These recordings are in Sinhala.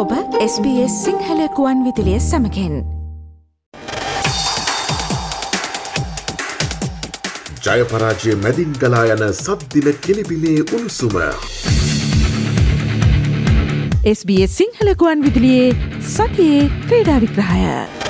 ඔබ SBS සිංහලකුවන් විදිලිය සමකෙන් ජයපරාජය මැදින් ගලා යන සද්දින කෙලිබිලේ උණුසුම. SBS සිංහලකුවන් විදිලියේ සතියේ ක්‍රීඩා විග්‍රහය.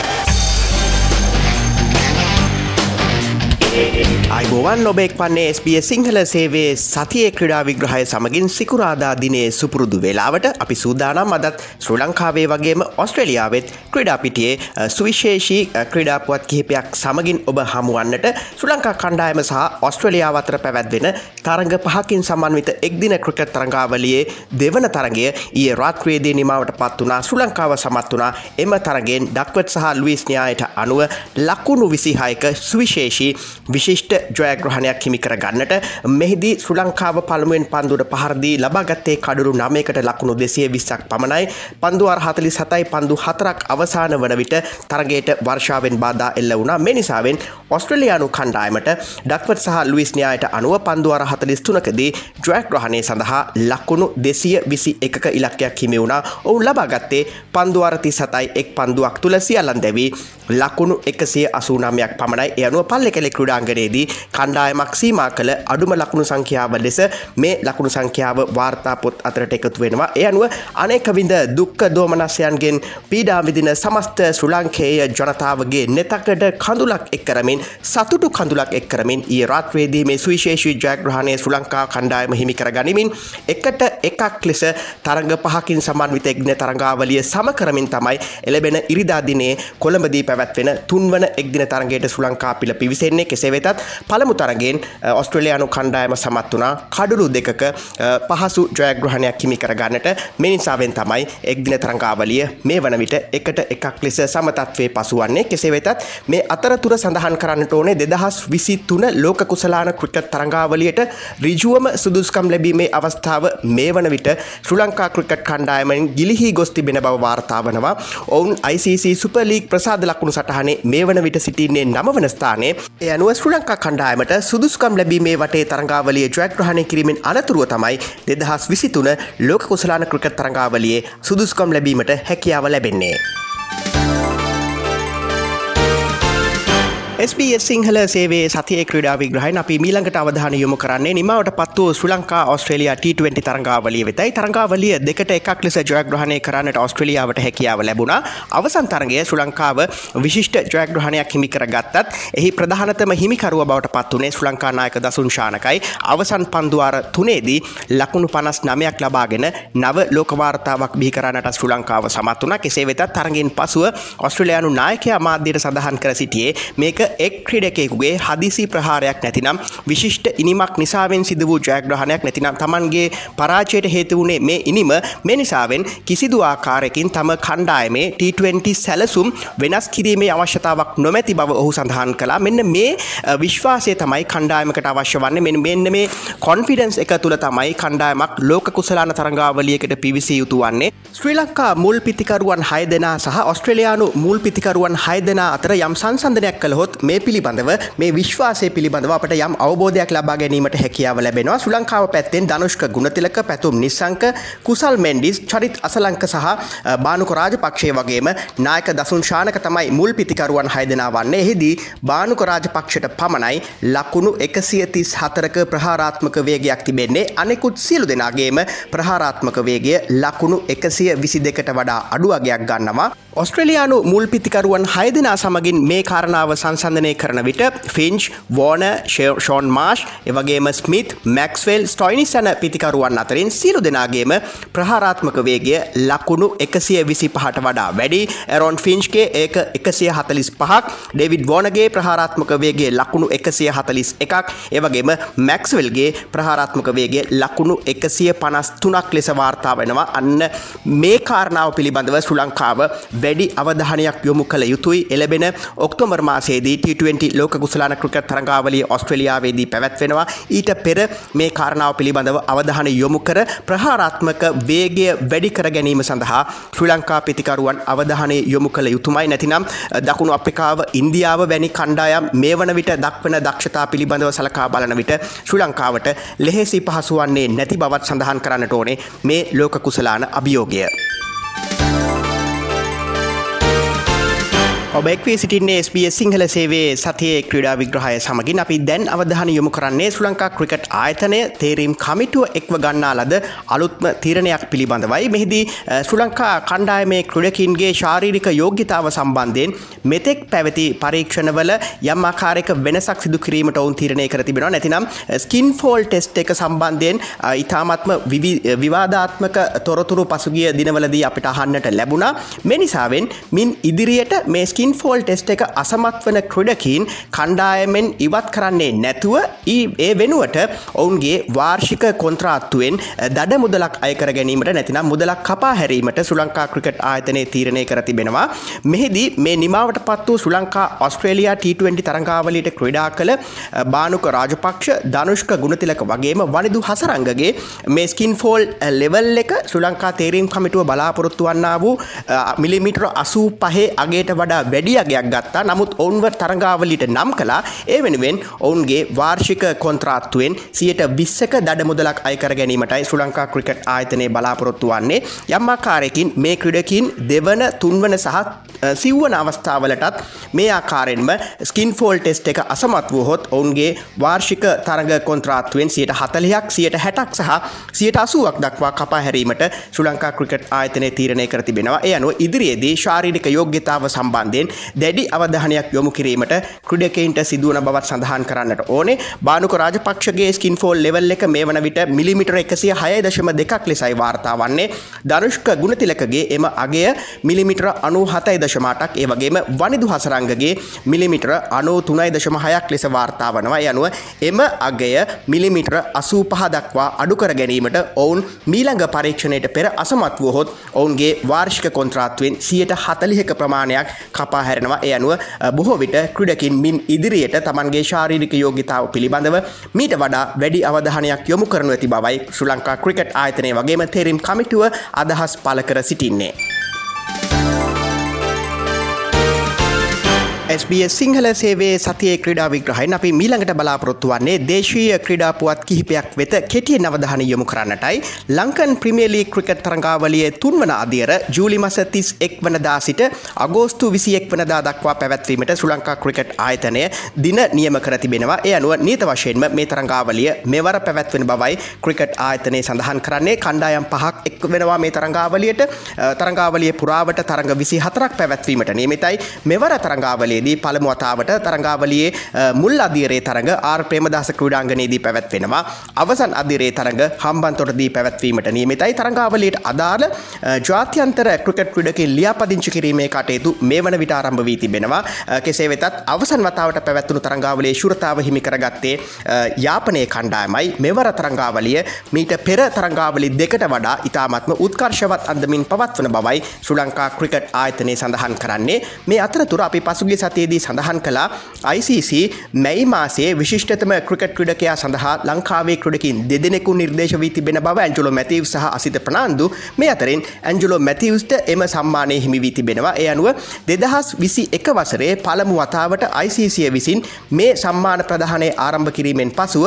අයිබෝවන් ඔබෙක් වන්නේ SBS සිංහල සේවේ සතිය ක්‍රඩා විග්‍රහය සමගින් සිකුරාදා දිනේ සුපුරුදු වෙලාවට අපි සූදානම් අදත් ශ්‍ර ලංකාවේ වගේම ඔස්ට්‍රලියාවත් ක්‍රඩාපිටියේ සුවිශේෂී ක්‍රඩාපුවත් කිහිපයක් සමගින් ඔබ හමුවන්නට ශ්‍ර ලංකා කණ්ඩායම සහ ඔස්ට්‍රලියාව අතර පැවැත්වෙන තරග පහකින් සමන්විත එක්දින ක්‍රිකට් තරංගාවලියේ දෙවන තරගය ඒ රාත්‍රයේදී නිමාවට පත් වනා ශ්‍ර ලංකාව සමත් වනා එම තරගෙන් ඩක්වත් සහ ලුවිස්ඥායට අනුව ලකුණු විසිහායක සුවිශේෂී විශිෂ්ට ජයග්‍රහණයක් හිමි කර ගන්නට මෙහිදී ශ්‍ර ලංකාව පළමුුවෙන් පන්දුට පහරදී ලබාගත්තේ කඩුරු නමයකට ලකුණු දෙසිය විස්සක් පමණයි. පන්දුවර් හතලි සතයි පන්දු හතරක් අවසාන වන විට තරගේට වර්ෂාවෙන් බාධා එල්ල වුණා. මෙනිසාවෙන් ඔස්ට්‍රලයානු කණ්ඩායමට ඩක්වත් සහ ලුවිස්නයායට අනුව පන්දුවර හතලිස් තුනකදී ජයග්‍රහණය සඳහා ලකුණු දෙසිය විසි එකක ඉලක්කයක් හිමි වුණා. ඔවුන් ලබාගත්තේ පන්දුවරති සතයි එක් පන්දුවක් තුළ සියල්ලන් දැවී ලකුණු එකසිය අසූනාමයක් පමණයි. එයනුව පල්ලෙ කෙළෙ ක්‍රඩාංගනයේදී කණ්ඩායමක් සීමා කළ අඩුම ලකුණු සංඛ්‍යාව ලෙස මේ ලකුණු සංඛ්‍යාව වාර්තා පොත් අතරට එකතු වෙනවා. එය අනුව අනෙකවිඳ දුක්ක දෝමනස්යන්ගෙන් පීඩා විදින සමස්ත ශ්‍ර ලංකේය ජනතාවගේ නෙතකට කඳුලක් එක්කරමින් සතුටු කඳුලක් එක්කරමින් ඒ රාත්වේදී මේ සුවිශේෂී ජයග්‍රහණය ශ්‍ර ලංකා කණ්ඩායම හිමි කර ගනිමින් එකට එකක් ලෙස තරග පහකින් සමන්විත එක්න තරංගාවලිය සම කරමින් තමයි එලබෙන ඉරිදාදිනේ කොළඹදී පැවැත්වෙන තුන්වන එක්දින තරගේට ශ්‍ර ලංකා පිළ පිවිසෙන්නේ කෙසේ වෙතත් පළමු තරගෙන් ඔස්ට්‍රලයානු කණ්ඩායම සමත් වනා කඩුළු දෙකක පහසු ජයග්‍රහණයක් හිමි කරගන්නට මිනිසාවෙන් තමයි එක්දින තරංගාවලිය මේ වන විට එකට එකක් ලෙස සමතත්වේ පසුවන්නේ. කෙසේ වෙතත් මේ අතරතුර සඳහන් කරන්නට ඕනේ දෙදහස් විසිත්තුන ලෝක කුසලාන ක්‍රිකට් තරංගාවලියට රිජුවම සුදුස්කම් ලැබීමේ අවස්ථාව මේ වන විට ශ්‍ර ලංකා ක්‍රිකට් කණ්ඩායමෙන් ගිලිහි ගොස්තිබෙන බව වාර්තාාවනවා ඔවුන් ICC සුපලීක් ප්‍රසාද ලකුණු සටහනේ මේ වන විට සිටින්නේ නමවන ස්ථානයේ එය අනුව ශ්‍ර ලංකා කණ්ඩායමට සුදුස්කම් ලැබීමේ වටේ තරංගාවලිය ජයග්‍රහණය කිරීමෙන් අනතුරුව තමයි දෙදහස් විසිතුන ලෝක කුසලාන ක්‍රිකත් තරංගාවලියේ සුදුස්කම් ලැබීමට හැකියාව ලැබෙන්නේ. SBS සිංහල සේවේ සතිය ක්‍රඩා විග්‍රහයි අපි මීළඟට අවධාන යොමු කරන්නේ නිමවට පත්ව ශ්‍ර ලංකා ඔස්ට්‍රේලයා T20 තරංගාවලිය වෙතයි. තරංගාවලිය දෙකට එකක් ලෙස ජයග්‍රහණය කරන්නට ඔස්ට්‍රලියාවට හැකියාව ලැබුණා. අවසන් තරගය ශ්‍ර ලංකාව විශිෂ්ට ජයග්‍රහණයක් හිමි කර ගත්තත් එහි ප්‍රධානතම හිමිකරුව බවට පත් වනේ ශ්‍ර ලංකානායක දසුන් ශානකයි. අවසන් පන්දුවාර තුනේදී ලකුණු පනස් නමයක් ලබාගෙන නව ලෝකවාර්තාවක් බිහිකරන්නට ශ්‍ර ලංකාව සමත් වනා කෙසේ වෙතත් තරගෙන් පසුව ඔස්ට්‍රලයානු නායකයා මාධ්‍යයට සඳහන් කර සිටියේ මේක එක් ක්‍රඩකෙකුගේ හදිසි ප්‍රහාරයක් නැතිනම් විශිෂ්ට ඉනිමක් නිසාවෙන් සිද වූ ජයග්‍රහණයක් නැතිනම් තමන්ගේ පරාචයට හේතු වුණේ මේ ඉනිම. මේ නිසාවෙන් කිසිදු ආකාරයකින් තම කණ්ඩායමේ T20 සැලසුම් වෙනස් කිරීමේ අවශ්‍යතාවක් නොමැති බව ඔහු සඳහන් කලා මෙන්න මේ විශ්වාසය තමයි කණ්ඩායමකට අවශ්‍ය වන්නේ. මෙ මෙන්න මේ කොන්ෆිඩන්ස් එක තුළ තමයි කණ්ඩායමක් ලෝක කුසලාන තරංගාවලියකට පිවිසි යුතු වන්නේ. ශ්‍රී ලංකා මුල් පිතිකරුවන් හය දෙනා සහ ඔස්ට්‍රලයානු මුල් පිතිකරුවන් හය දෙනා අතර යම් සංසන්ධනයක් කළහොත් මේ පිළිබඳව මේ විශ්වාසය පිළිබඳව අපට යම් අවබෝධයක් ලබා ගැනීමට හැකියාව ලැබෙනවා. ශ්‍ර ලංකාව පැත්තෙන් ධනුෂ්ක ගුණතිලක පැතුම් නිසංක කුසල් මෙන්ඩිස් චරිත් අසලංක සහ බානුක රාජපක්ෂය වගේම නායක දසුන් ශානක තමයි මුල් පිතිකරුවන් හය දෙනා වන්නේ. එහිදී බානුක රාජපක්ෂට පමණයි ලකුණු එකසිය තිස් හතරක ප්‍රහාරාත්මක වේගයක් තිබෙන්නේ. අනෙකුත් සියලු දෙනාගේම ප්‍රහාරාත්මක වේගය ලකුණු එකසිය විසි දෙකට වඩා අඩුවගයක් ගන්නවා. ඔස්ට්‍රලයානු මුල් පිතිකරුවන් හය දෙනා සමගින් මේ කාරණාව සංසන්ධනය කරන විට ෆින්ච් වෝන ෂෝන් මාශ් එවගේම ස්මිත් මැක්ස්වල් ස්ටොයිනිස් යන පිතිකරුවන් අතරින් සිරු දෙනාගේම ප්‍රහාරාත්මක වේගය ලකුණු එකසිය විසි පහට වඩා වැඩි. ඇරොන් ෆින්ච්ගේ ඒක එකසිය හතලිස් පහක් ඩෙවිඩ් වෝනගේ ප්‍රහාරාත්මක වේගේ ලකුණු එකසිය හතලිස් එකක් ඒවගේම මැක්ස්වල්ගේ ප්‍රහාරාත්මක වේගේ ලකුණු එකසිය පනස් තුනක් ලෙස වාර්තා වෙනවා. අන්න මේ කාරණාව පිළිබඳව ශ්‍ර ලංකාව වැඩි අවධානයක් යොමු කළ යුතුයි. එලබෙන ඔක්තෝමර් මාසේදී T20 ලෝක කුසලාන ක්‍රිකට් තරඟාවලිය ඔස්ට්‍රලියාවේදී පැවැත්වෙනවා ඊට පෙර මේ කාරණාව පිළිබඳව අවධාන යොමු කර ප්‍රහාරාත්මක වේගය වැඩි කර ගැනීම සඳහා ශ්‍රී ලංකා පිතිකරුවන් අවධානය යොමු කළ යුතුමයි නැතිනම් දකුණු අප්‍රිකාව ඉන්දියාව වැනි කණ්ඩායම් මේ වන විට දක්වන දක්ෂතා පිළිබඳව සලකා බලන විට ශ්‍රී ලංකාවට ලෙහෙසි පහසුවන්නේ නැති බවත් සඳහන් කරන්නට ඕනේ මේ ලෝක කුසලාන අභියෝගය. ඔබ එක්වී සිටින්නේ SBS සිංහල සේවේ සතියේ ක්‍රඩා විග්‍රහය සමගින් අපි දැන් අවධහන යොමු කරන්නේ සුලංකා ක්‍රිකට් ආයතනය තේරීම් කමිටුව එක්ව ගන්නා ලද අලුත්ම තීරණයක් පිළිබඳවයි. මෙහිදී සුලංකා කණ්ඩායමේ ක්‍රඩකින්ගේ ශාරීරික යෝග්‍යතාව සම්බන්ධයෙන් මෙතෙක් පැවති පරීක්ෂණවල යම් ආකාරයක වෙනසක් සිදු කිරීමට ඔවුන් තීරණය කර තිබෙනවා. නැතිනම් ස්කින් ෆෝල් ටෙස්ට් එක සම්බන්ධයෙන් ඉතාමත්ම විවාදාත්මක තොරතුරු පසුගිය දිනවලදී අපිට අහන්නට ලැබුණා. මෙනිසාවෙන් මින් ඉදිරියට මේ ස්කින් ෆෝල් ටෙස්ට එක අසමත් වන ක්‍රඩකින් කණ්ඩායමෙන් ඉවත් කරන්නේ නැතුව ඒ වෙනුවට ඔවුන්ගේ වාර්ෂික කොන්ත්‍රාත්තුවෙන් දඩ මුදලක් අයකර ගැනීමට නැතිනම් මුදලක් කපා හැරීමට සුලංකා ක්‍රිකට් ආයතනය තීරණය කර තිබෙනවා. මෙහිදී මේ නිමාවට පත් වූ සුලංකා ඔස්ට්‍රේලයා T20 තරංගාවලට ක්‍රඩා කළ බානුක රාජපක්ෂ ධනුෂ්ක ගුණතිලක වගේම වනිදු හසරංගගේ මේ ස්කින් ෆෝල් ලෙවල් එක සුලංකා තේරීම් කමිටුව බලාපොරොත්තු වන්නා වූ මිලිමිටර අසූ පහේ අගේට වඩා වැඩියගයක් ගත්තා. නමුත් ඔවුන්ව තරඟාවලිට නම් කලා ඒ වෙනුවෙන් ඔවුන්ගේ වාර්ෂික කොන්ත්‍රාත්තුවෙන් සියට විස්සක දඩ මුදලක් අයකර ගැනීමටයි ශ්‍ර ලංකා ක්‍රිකට් ආයතනය බලාපොරොත්තු වන්නේ. යම්මාකාරයකින් මේ ක්‍රඩකින් දෙවන තුන්වන සහ සිව්වන අවස්ථාවලටත් මේ ආකාරෙන්ම ස්කින් ෆෝල් ටෙස්ට එක අසමත් වූහොත් ඔවුන්ගේ වාර්ෂික තරග කොන්ත්‍රාත්තුවෙන් සියට හතලයක් සියට හැටක් සහ සියට අසුවක් දක්වා කපා හැරීමට ශ්‍ර ලංකා ක්‍රිකට් ආයතනය තීරණය කර තිබෙනවා. එය අනුව ඉදිරියේදී ශාරීරික යෝග්‍යතාව සම්බන්ධයෙන් දැඩි අවධානයක් යොමු කිරීමට ක්‍රඩකයින්ට සිදුවන බවත් සඳහන් කරන්නට ඕනේ. බානුක රාජපක්ෂගේ ස්කින් ෆෝල් ලෙවල් එක මේ වන විට මිලිමිටර එකසිය හය දශම දෙකක් ලෙසයි වාර්තා වන්නේ. ධනුෂ්ක ගුණතිලකගේ එම අගය මිලිමිටර අනු හතයි දශමාටක් ඒ වගේම වනිදු හසරංගගේ මිලිමිටර අනු තුනයි දශම හයක් ලෙස වාර්තා වනවා. යනුව එම අගය මිලිමිටර අසූ පහ දක්වා අඩුකර ගැනීමට ඔවුන් මීළඟ පරීක්ෂණයට පෙර අසමත් වූහොත් ඔවුන්ගේ වාර්ෂික කොන්ත්‍රාත්වෙන් සියට හතලිහක ප්‍රමාණයක් කපා හැරෙනවා ඒ අනුව බොහෝ විට ක්‍රඩකින් මින් ඉදිරියට තමන්ගේ ශාරීරික යෝගිතාව පිළිබඳව මීට වඩා වැඩි අවධානයක් යොමු කරනු ඇති බවයි ශ්‍ර ලංකා ක්‍රිකට් ආයතනය වගේම තෙරිම් කමිටුව අදහස් පල කර සිටින්නේ. SBS සිංහල සේවේ සතිය ක්‍රඩා විග්‍රහයින් අපි මීළඟට බලාපොරොත්තු වන්නේ දේශීය ක්‍රඩා පුවත් කිහිපයක් වෙත කෙටිය නවධාන යොමු කරන්නටයි. ලංකන් ප්‍රමියලි ක්‍රිකට් තරංගාවලිය තුන්වන අදියර ජූලි මස තිස් එක් වනදා සිට අගෝස්තු විසියෙක් වනදා දක්වා පැවැත්වීමට සුලංකා ක්‍රිකට් ආයතනය දින නියම කර තිබෙනවා. ඒ අනුව නීත වශයෙන්ම මේ තරංගාවලිය මෙවර පැවැත්වෙන බවයි ක්‍රිකට් ආයතනය සඳහන් කරන්නේ. කණ්ඩායම් පහක් එක් වෙනවා මේ තරංගාවලියට. තරංගාවලිය පුරාවට තරඟ විසි හතරක් පැවැත්වීමට නියමිතයි. මෙවර තරංගාවලිය තරගයේදී පළමු වතාවට තරංගාවලියේ මුල් අධීරයේ තරඟ ආර් ප්‍රේමදාස ක්‍රීඩාංගණයේදී පැවැත්වෙනවා. අවසන් අධීරයේ තරඟ හම්බන්තොටදී පැවැත්වීමට නියමිතයි. තරංගාවලියට අදාළ ජාත්‍යන්තර ක්‍රිකට් ක්‍රීඩකයන් ලියාපදිංචි කිරීමේ කටයුතු මේ වන විට ආරම්භ වී තිබෙනවා. කෙසේ වෙතත් අවසන් වතාවට පැවැත්වුණු තරංගාවලියේ ශුරතාව හිමි කරගත්තේ යාපනයේ කණ්ඩායමයි. මෙවර තරංගාවලිය මීට පෙර තරංගාවලි දෙකට වඩා ඉතාමත්ම උත්කර්ෂවත් අන්දමින් පවත්වන බවයි ශ්‍රී ලංකා ක්‍රිකට් ආයතනය සඳහන් කරන්නේ. මේ අතරතුර අපි පසුගිය සතියේදී සඳහන් කළා. ICC මැයි මාසේ විශිෂ්ටතම ක්‍රිකට් ක්‍රඩකයා සඳහා ලංකාවේ ක්‍රඩකින් දෙදෙනෙකු නිර්දේශ වී තිබෙන බව ඇන්ජලෝ මැතිව් සහ අසිත ප්‍රනාන්දු මේ අතරින් ඇන්ජලෝ මැතිවස්ට එම සම්මානය හිමි වී තිබෙනවා. ඒ අනුව දෙදහස් විසි එක වසරේ පළමු වතාවට ICCය විසින් මේ සම්මාන ප්‍රධානය ආරම්භ කිරීමෙන් පසුව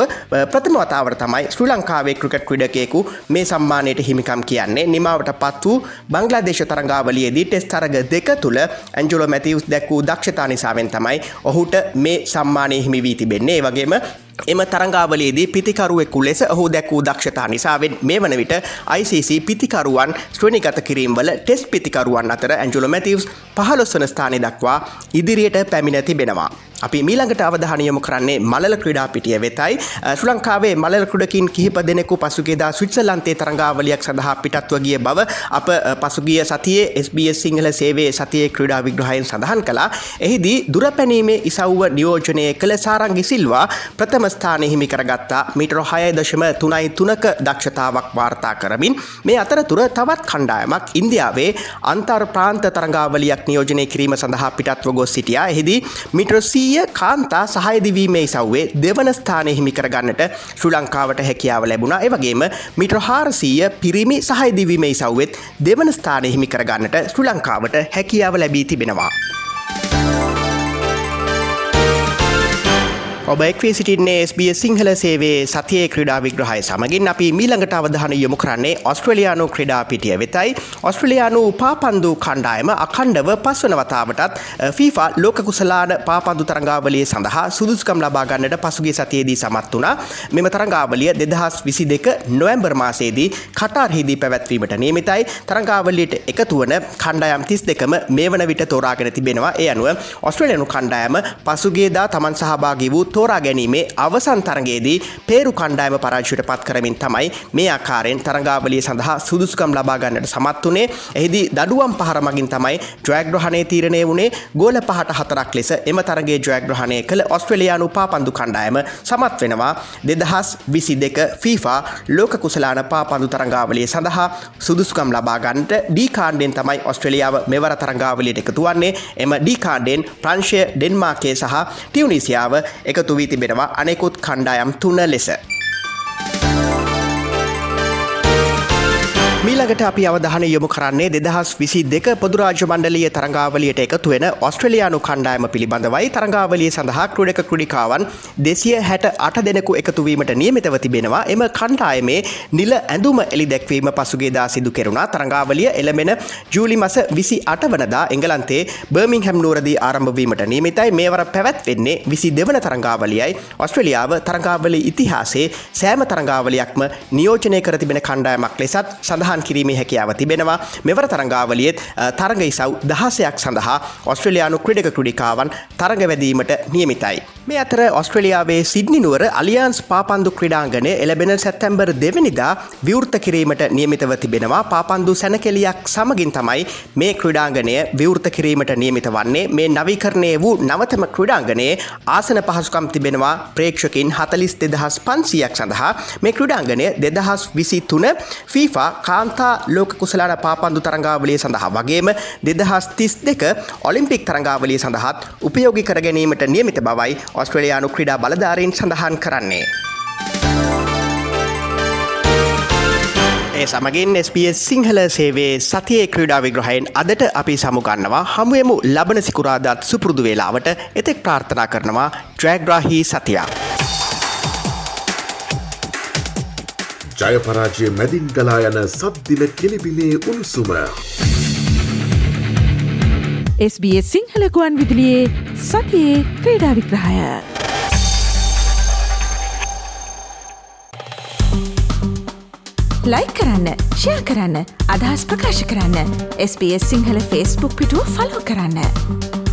ප්‍රථම වතාවට තමයි ශ්‍රී ලංකාවේ ක්‍රිකට් ක්‍රඩකයෙකු මේ සම්මානයට හිමිකම් කියන්නේ. නිමාවට පත් වූ බංගලාදේශ තරංගාවලියේදී ටෙස් තරග දෙක තුළ ඇන්ජලෝ මැතිවස් දැක් වූ දක්ෂතා නිසාවෙන් තමයි ඔහුට මේ සම්මානය හිමි වී තිබෙන්නේ. වගේම එම තරංගාවලේදී පිතිකරුවෙකු ලෙස ඔහු දැක්වූ දක්ෂතා නිසාවෙන් මේ වන විට ICC පිතිකරුවන් ශ්‍රණිගත කිරීම්වල ටෙස් පිතිකරුවන් අතර ඇන්ජුල මැතිවස් පහලොස්වන ස්ථානය දක්වා ඉදිරියට පැමිණ තිබෙනවා. අපි මීළඟට අවධානයමු කරන්නේ මලල ක්‍රඩා පිටිය වෙතයි ශ්‍ර ලංකාවේ මලල කුඩකින් කිහිප දෙනෙකු පසුගේදා ස්විට්සලන්තේ තරංගාවලියක් සඳහා පිටත්ව ගිය බව අප පසුගිය සතියේ SBS සිංහල සේවේ සතියේ ක්‍රඩා විග්‍රහයෙන් සඳහන් කලා එහිදී දුරපැනීමේ ඉසව්ව නියෝජනය කළ සාරංගි සිල්වා ප්‍රථම ස්ථානය හිමි කරගත්තා. මිටර හය දශම තුනයි තුනක දක්ෂතාවක් වාර්තා කරමින් මේ අතරතුර තවත් කණ්ඩායමක් ඉන්දියාවේ අන්තර් ප්‍රාන්ත තරංගාවලියක් නියෝජනය කිරීම සඳහා පිටත්ව ගොස් සිටියා. එහිදී මිට්‍රසී ඊය කාන්තා සහයදිවීමේ සව්වේ දෙවන ස්ථානය හිමිකරගන්නට ශ්‍රී ලංකාවට හැකියාව ලැබුණා. එවගේම මිට්‍ර හාරසීය පිරිමි සහයදිවීමේ සව්වෙත් දෙවන ස්ථානය හිමිකරගන්නට ශ්‍රී ලංකාවට හැකියාව ලැබී තිබෙනවා. ඔබ එක්වී සිටින්නේ SBS සිංහල සේවේ සතියේ ක්‍රඩා විග්‍රහය සමගින් අපි මීළඟට අවධාන යොමු කරන්නේ ඔස්ට්‍රලයානු ක්‍රඩා පිටිය වෙතයි. ඔස්ට්‍රලයානු පාපන්දු කණ්ඩායම අකණ්ඩව පස්වන වතාවටත් ෆීෆා ලෝක කුසලාන පාපන්දු තරංගාවලිය සඳහා සුදුස්කම් ලබාගන්නට පසුගේ සතියේදී සමත් වුණා. මෙම තරංගාවලිය දෙදහස් විසි දෙක නොවම්බර් මාසේදී කටාර්හිදී පැවැත්වීමට නියමිතයි. තරංගාවලියට එකතුවන කණ්ඩායම් තිස් දෙකම මේ වන විට තෝරාගෙන තිබෙනවා. ඒ අනුව ඔස්ට්‍රලයනු කණ්ඩායම පසුගේදා තමන් සහභාගී වූ තෝරා ගැනීමේ අවසන් තරගේදී පේරු කණ්ඩායම පරාජයට පත් කරමින් තමයි මේ ආකාරයෙන් තරඟාවලිය සඳහා සුදුසුකම් ලබා ගන්නට සමත් වුණේ. එහිදී දඩුවම් පහර මගින් තමයි ජයග්‍රහණය තීරණය වුණේ ගෝල පහට හතරක් ලෙස එම තරගේ ජයග්‍රහණය කළ ඔස්ට්‍රේලියානු පාපන්දු කණ්ඩායම සමත් වෙනවා. දෙදහස් විසි දෙක ෆීෆා ලෝක කුසලාන පාපන්දු තරංගාවලිය සඳහා සුදුසුකම් ලබාගන්නට ඩීකාණ්ඩෙන් තමයි ඔස්ට්‍රලියාව මෙවර තරංගාවලියට එකතු වන්නේ. එම ඩීකාණ්ඩෙන් ප්‍රංශය ඩෙන්මාර්කේ සහ ටියවනිසියාව එක එකතු වී තිබෙනවා අනෙකුත් කණ්ඩායම් තුන ලෙස. මීළඟට අපි අවධාන යොමු කරන්නේ දෙදහස් විසි දෙක පොදුරාජ මණ්ඩලිය තරංගාවලියට එකතු වෙන ඔස්ට්‍රලයානු කණ්ඩායම පිළිබඳවයි. තරංගාවලිය සඳහා ක්‍රඩක ක්‍රඩිකාවන් දෙසිය හැට අට දෙනෙකු එකතුවීමට නියමිතව තිබෙනවා. එම කණ්ඩායමේ නිල ඇඳුම එලි දැක්වීම පසුගේදා සිදු කෙරුණා. තරංගාවලිය එළමෙන ජූලි මස විසි අට වනදා එංගලන්තේ බර්මිං හැම් නුවරදී ආරම්භවීමට නියමිතයි. මේවර පැවැත්වෙන්නේ විසි දෙවන තරංගාවලියයි. ඔස්ට්‍රලියාව තරංගාවලි ඉතිහාසේ සෑම තරංගාවලයක්ම නියෝජනය කර තිබෙන කණ්ඩායමක් ලෙසත් සඳහා සඳහන් කිරීමේ හැකියාව තිබෙනවා. මෙවර තරංගාවලියත් තරග ඉසව් දහසයක් සඳහා ඔස්ට්‍රලයානු ක්‍රඩක ක්‍රඩිකාවන් තරගවැදීමට නියමිතයි. මේ අතර ඔස්ට්‍රලියාවේ සිද්නිනුවර අලියන්ස් පාපන්දු ක්‍රඩාංගනය එලබෙන සැත්තැම්බර් දෙවනිදා විවෘත කිරීමට නියමිතව තිබෙනවා. පාපන්දු සැනකෙලියක් සමගින් තමයි මේ ක්‍රඩාංගනය විවෘත කිරීමට නියමිත වන්නේ. මේ නවිකරණය වූ නවතම ක්‍රඩාංගනයේ ආසන පහසුකම් තිබෙනවා ප්‍රේක්ෂකින් හතලිස් දෙදහස් පන්සියක් සඳහා. මේ ක්‍රඩාංගනය දෙදහස් විසි තුන ෆීෆා කා කාන්තා ලෝක කුසලාන පාපන්දු තරංගාවලිය සඳහා වගේම දෙදහස් තිස් දෙක ඔලිම්පික් තරංගාවලිය සඳහත් උපයෝගි කර ගැනීමට නියමිත බවයි ඔස්ට්‍රලයානු ක්‍රඩා බලධාරීන් සඳහන් කරන්නේ. ඒ සමගින් SBS සිංහල සේවේ සතියේ ක්‍රඩා විග්‍රහයෙන් අදට අපි සමුගන්නවා හමුවමු ලබන සිකුරාදත් සුපුරුදු වෙලාවට එතෙක් ප්‍රාර්ථනා කරනවා ඩ්‍රෑග්‍රාහි සතියා. ජයපරාජය මැදින් ගලා යන සද්දින කෙලිබිලේ උණුසුම. SBS සිංහලකුවන් විදිලියේ සතියේ ක්‍රීඩා විග්‍රහය. ලයි කරන්න ෂයා කරන්න අදහස් ප්‍රකාශ කරන්න SBS සිංහල ෆස්බුක් පිටුව ෆලෝ කරන්න.